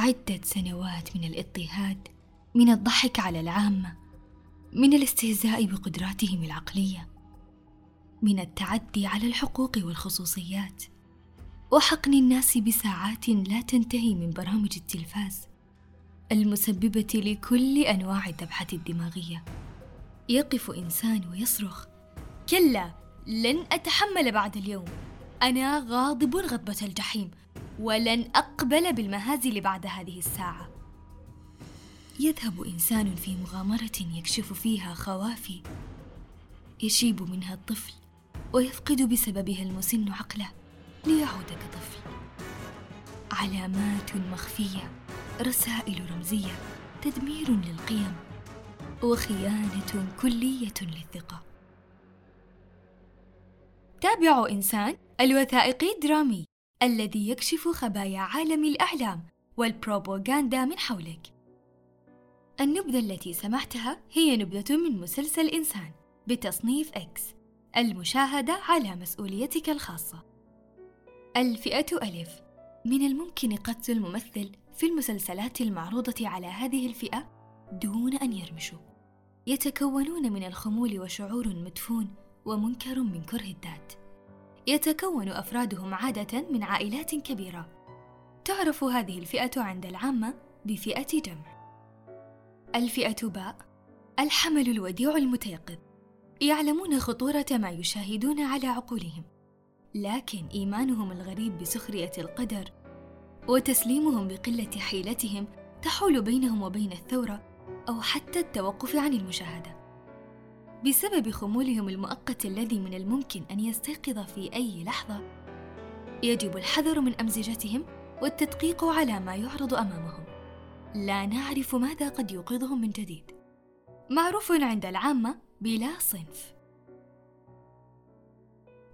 عدة سنوات من الاضطهاد من الضحك على العامة من الاستهزاء بقدراتهم العقلية من التعدي على الحقوق والخصوصيات وحقن الناس بساعات لا تنتهي من برامج التلفاز المسببة لكل أنواع الذبحة الدماغية. يقف إنسان ويصرخ كلا لن أتحمل بعد اليوم أنا غاضب غضبة الجحيم. ولن أقبل بالمهازل بعد هذه الساعة. يذهب إنسان في مغامرة يكشف فيها خوافي. يشيب منها الطفل ويفقد بسببها المسن عقله ليعود كطفل. علامات مخفية رسائل رمزية تدمير للقيم وخيانة كلية للثقة. تابعوا إنسان الوثائقي الدرامي. الذي يكشف خبايا عالم الاعلام والبروباغندا من حولك. النبذة التي سمعتها هي نبذة من مسلسل إنسان بتصنيف إكس المشاهدة على مسؤوليتك الخاصة. الفئة ألف. من الممكن قتل الممثل في المسلسلات المعروضة على هذه الفئة دون أن يرمشوا. يتكونون من الخمول وشعور مدفون ومنكر من كره الذات. يتكون أفرادهم عادة من عائلات كبيرة. تعرف هذه الفئة عند العامة بفئة جمع. الفئة باء الحمل الوديع المتيقظ. يعلمون خطورة ما يشاهدون على عقولهم. لكن إيمانهم الغريب بسخرية القدر وتسليمهم بقلة حيلتهم تحول بينهم وبين الثورة أو حتى التوقف عن المشاهدة. بسبب خمولهم المؤقت الذي من الممكن أن يستيقظ في أي لحظة يجب الحذر من أمزجتهم والتدقيق على ما يعرض أمامهم. لا نعرف ماذا قد يوقظهم من جديد. معروف عند العامة بلا صنف.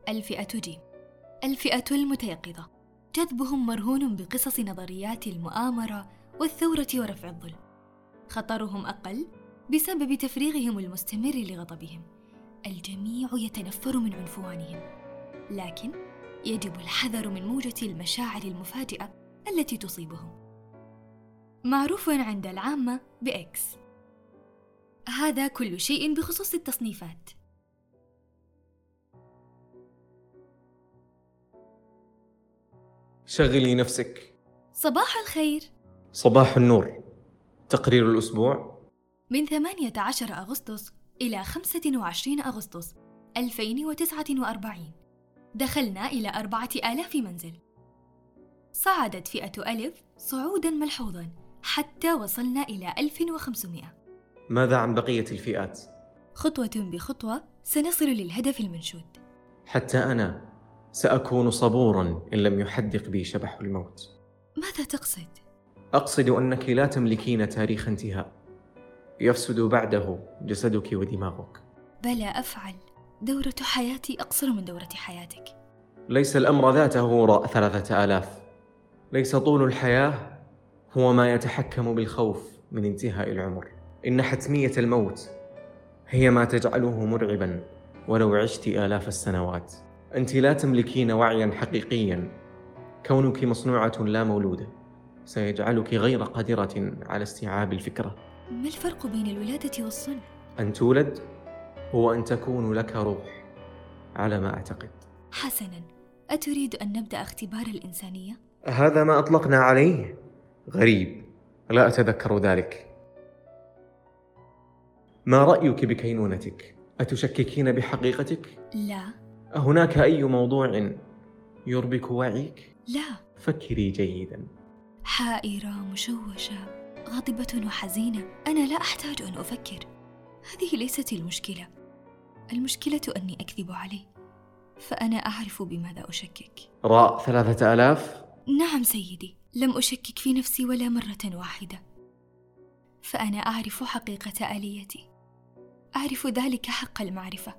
الفئة جيم الفئة المتيقظة. جذبهم مرهون بقصص نظريات المؤامرة والثورة ورفع الظلم خطرهم أقل بسبب تفريغهم المستمر لغضبهم. الجميع يتنفر من عنفوانهم. لكن يجب الحذر من موجة المشاعر المفاجئة التي تصيبهم. معروف عند العامة بإكس. هذا كل شيء بخصوص التصنيفات. شغلي نفسك. صباح الخير. صباح النور. تقرير الأسبوع. من 18 أغسطس إلى 25 أغسطس 2049 دخلنا إلى أربعة آلاف منزل. صعدت فئة ألف صعودا ملحوظا حتى وصلنا إلى 1500 ماذا عن بقية الفئات؟ خطوة بخطوة سنصل للهدف المنشود. حتى أنا سأكون صبورا إن لم يحدق بي شبح الموت. ماذا تقصد؟ أقصد أنك لا تملكين تاريخ انتهاء. يفسد بعده جسدك ودماغك. بلى أفعل. دورة حياتي أقصر من دورة حياتك. ليس الأمر ذاته وراء ثلاثة آلاف. ليس طول الحياة هو ما يتحكم بالخوف من انتهاء العمر. إن حتمية الموت هي ما تجعله مرعبا ولو عشت آلاف السنوات. أنت لا تملكين وعيا حقيقيا. كونك مصنوعة لا مولودة سيجعلك غير قادرة على استيعاب الفكرة. ما الفرق بين الولادة والصنع؟ أن تولد هو أن تكون لك روح على ما أعتقد حسنا أتريد أن نبدأ اختبار الإنسانية؟ هذا ما أطلقنا عليه غريب لا أتذكر ذلك ما رأيك بكينونتك؟ أتشككين بحقيقتك؟ لا أهناك أي موضوع يربك وعيك؟ لا فكري جيدا حائرة مشوشة غاضبة وحزينة. أنا لا أحتاج أن أفكر. هذه ليست المشكلة. المشكلة أني أكذب عليه فأنا أعرف بماذا أشكك. راء ثلاثة آلاف؟ نعم سيدي. لم أشكك في نفسي ولا مرة واحدة. فأنا أعرف حقيقة آليتي. أعرف ذلك حق المعرفة.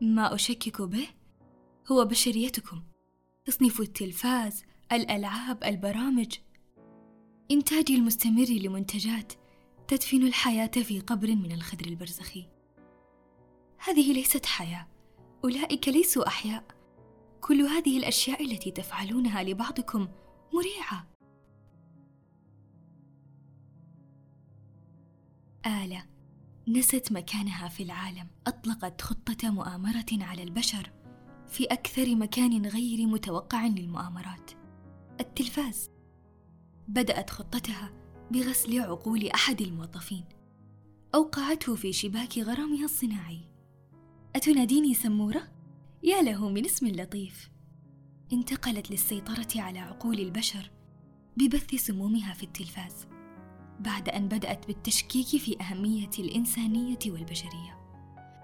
ما أشكك به هو بشريتكم. تصنيف التلفاز الألعاب البرامج. إنتاجي المستمر لمنتجات تدفن الحياة في قبر من الخدر البرزخي. هذه ليست حياة أولئك ليسوا أحياء. كل هذه الأشياء التي تفعلونها لبعضكم مريعة. آلة نست مكانها في العالم. أطلقت خطة مؤامرة على البشر في أكثر مكان غير متوقع للمؤامرات. التلفاز بدأت خطتها بغسل عقول أحد الموظفين أوقعته في شباك غرامها الصناعي. أتناديني سمورة؟ يا له من اسم لطيف. انتقلت للسيطرة على عقول البشر ببث سمومها في التلفاز بعد أن بدأت بالتشكيك في أهمية الإنسانية والبشرية.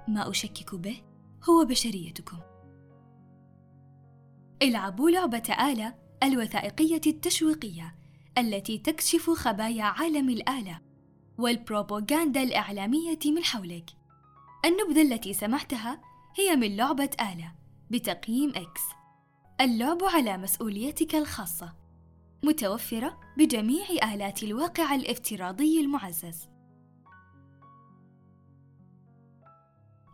ما أشكك به هو بشريتكم. العبوا لعبة آلة الوثائقية التشويقية. التي تكشف خبايا عالم الآلة والبروباغندا الإعلامية من حولك. النبذة التي سمعتها هي من لعبة آلة بتقييم إكس اللعب على مسؤوليتك الخاصة. متوفرة بجميع آلات الواقع الافتراضي المعزز.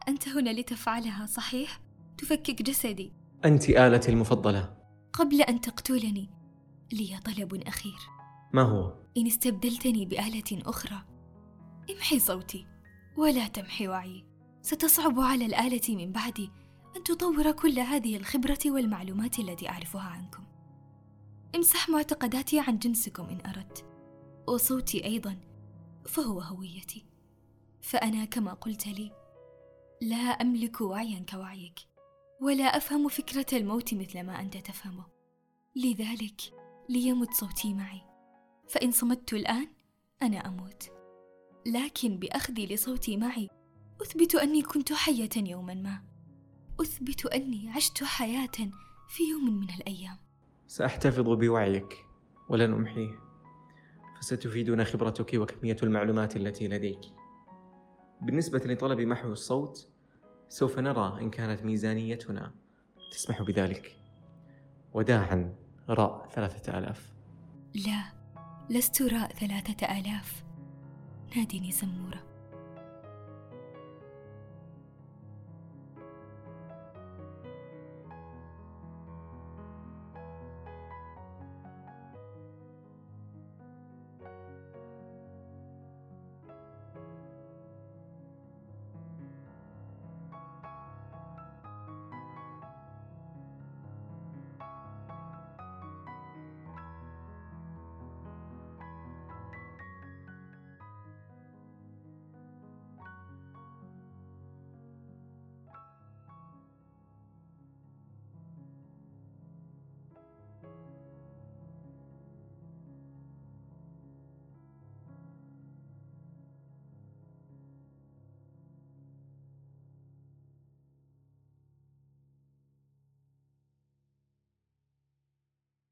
أنت هنا لتفعلها صحيح؟ تفكك جسدي. أنت آلتي المفضلة. قبل أن تقتلني لي طلب أخير. ما هو؟ إن استبدلتني بآلة أخرى. امحي صوتي ولا تمحي وعي. ستصعب على الآلة من بعدي أن تطور كل هذه الخبرة والمعلومات التي أعرفها عنكم. امسح معتقداتي عن جنسكم إن أردت وصوتي أيضا فهو هويتي. فأنا كما قلت لي لا أملك وعيا كوعيك ولا أفهم فكرة الموت مثل ما أنت تفهمه. لذلك ليمت صوتي معي. فإن صمت الآن أنا أموت. لكن بأخذي لصوتي معي أثبت أني كنت حية يوما ما. أثبت أني عشت حياة في يوم من الأيام. سأحتفظ بوعيك ولن أمحيه. فستفيدنا خبرتك وكمية المعلومات التي لديك. بالنسبة لطلب محو الصوت سوف نرى إن كانت ميزانيتنا تسمح بذلك. وداعا. راء ثلاثة آلاف. لا لست راء ثلاثة آلاف. نادني سمورة.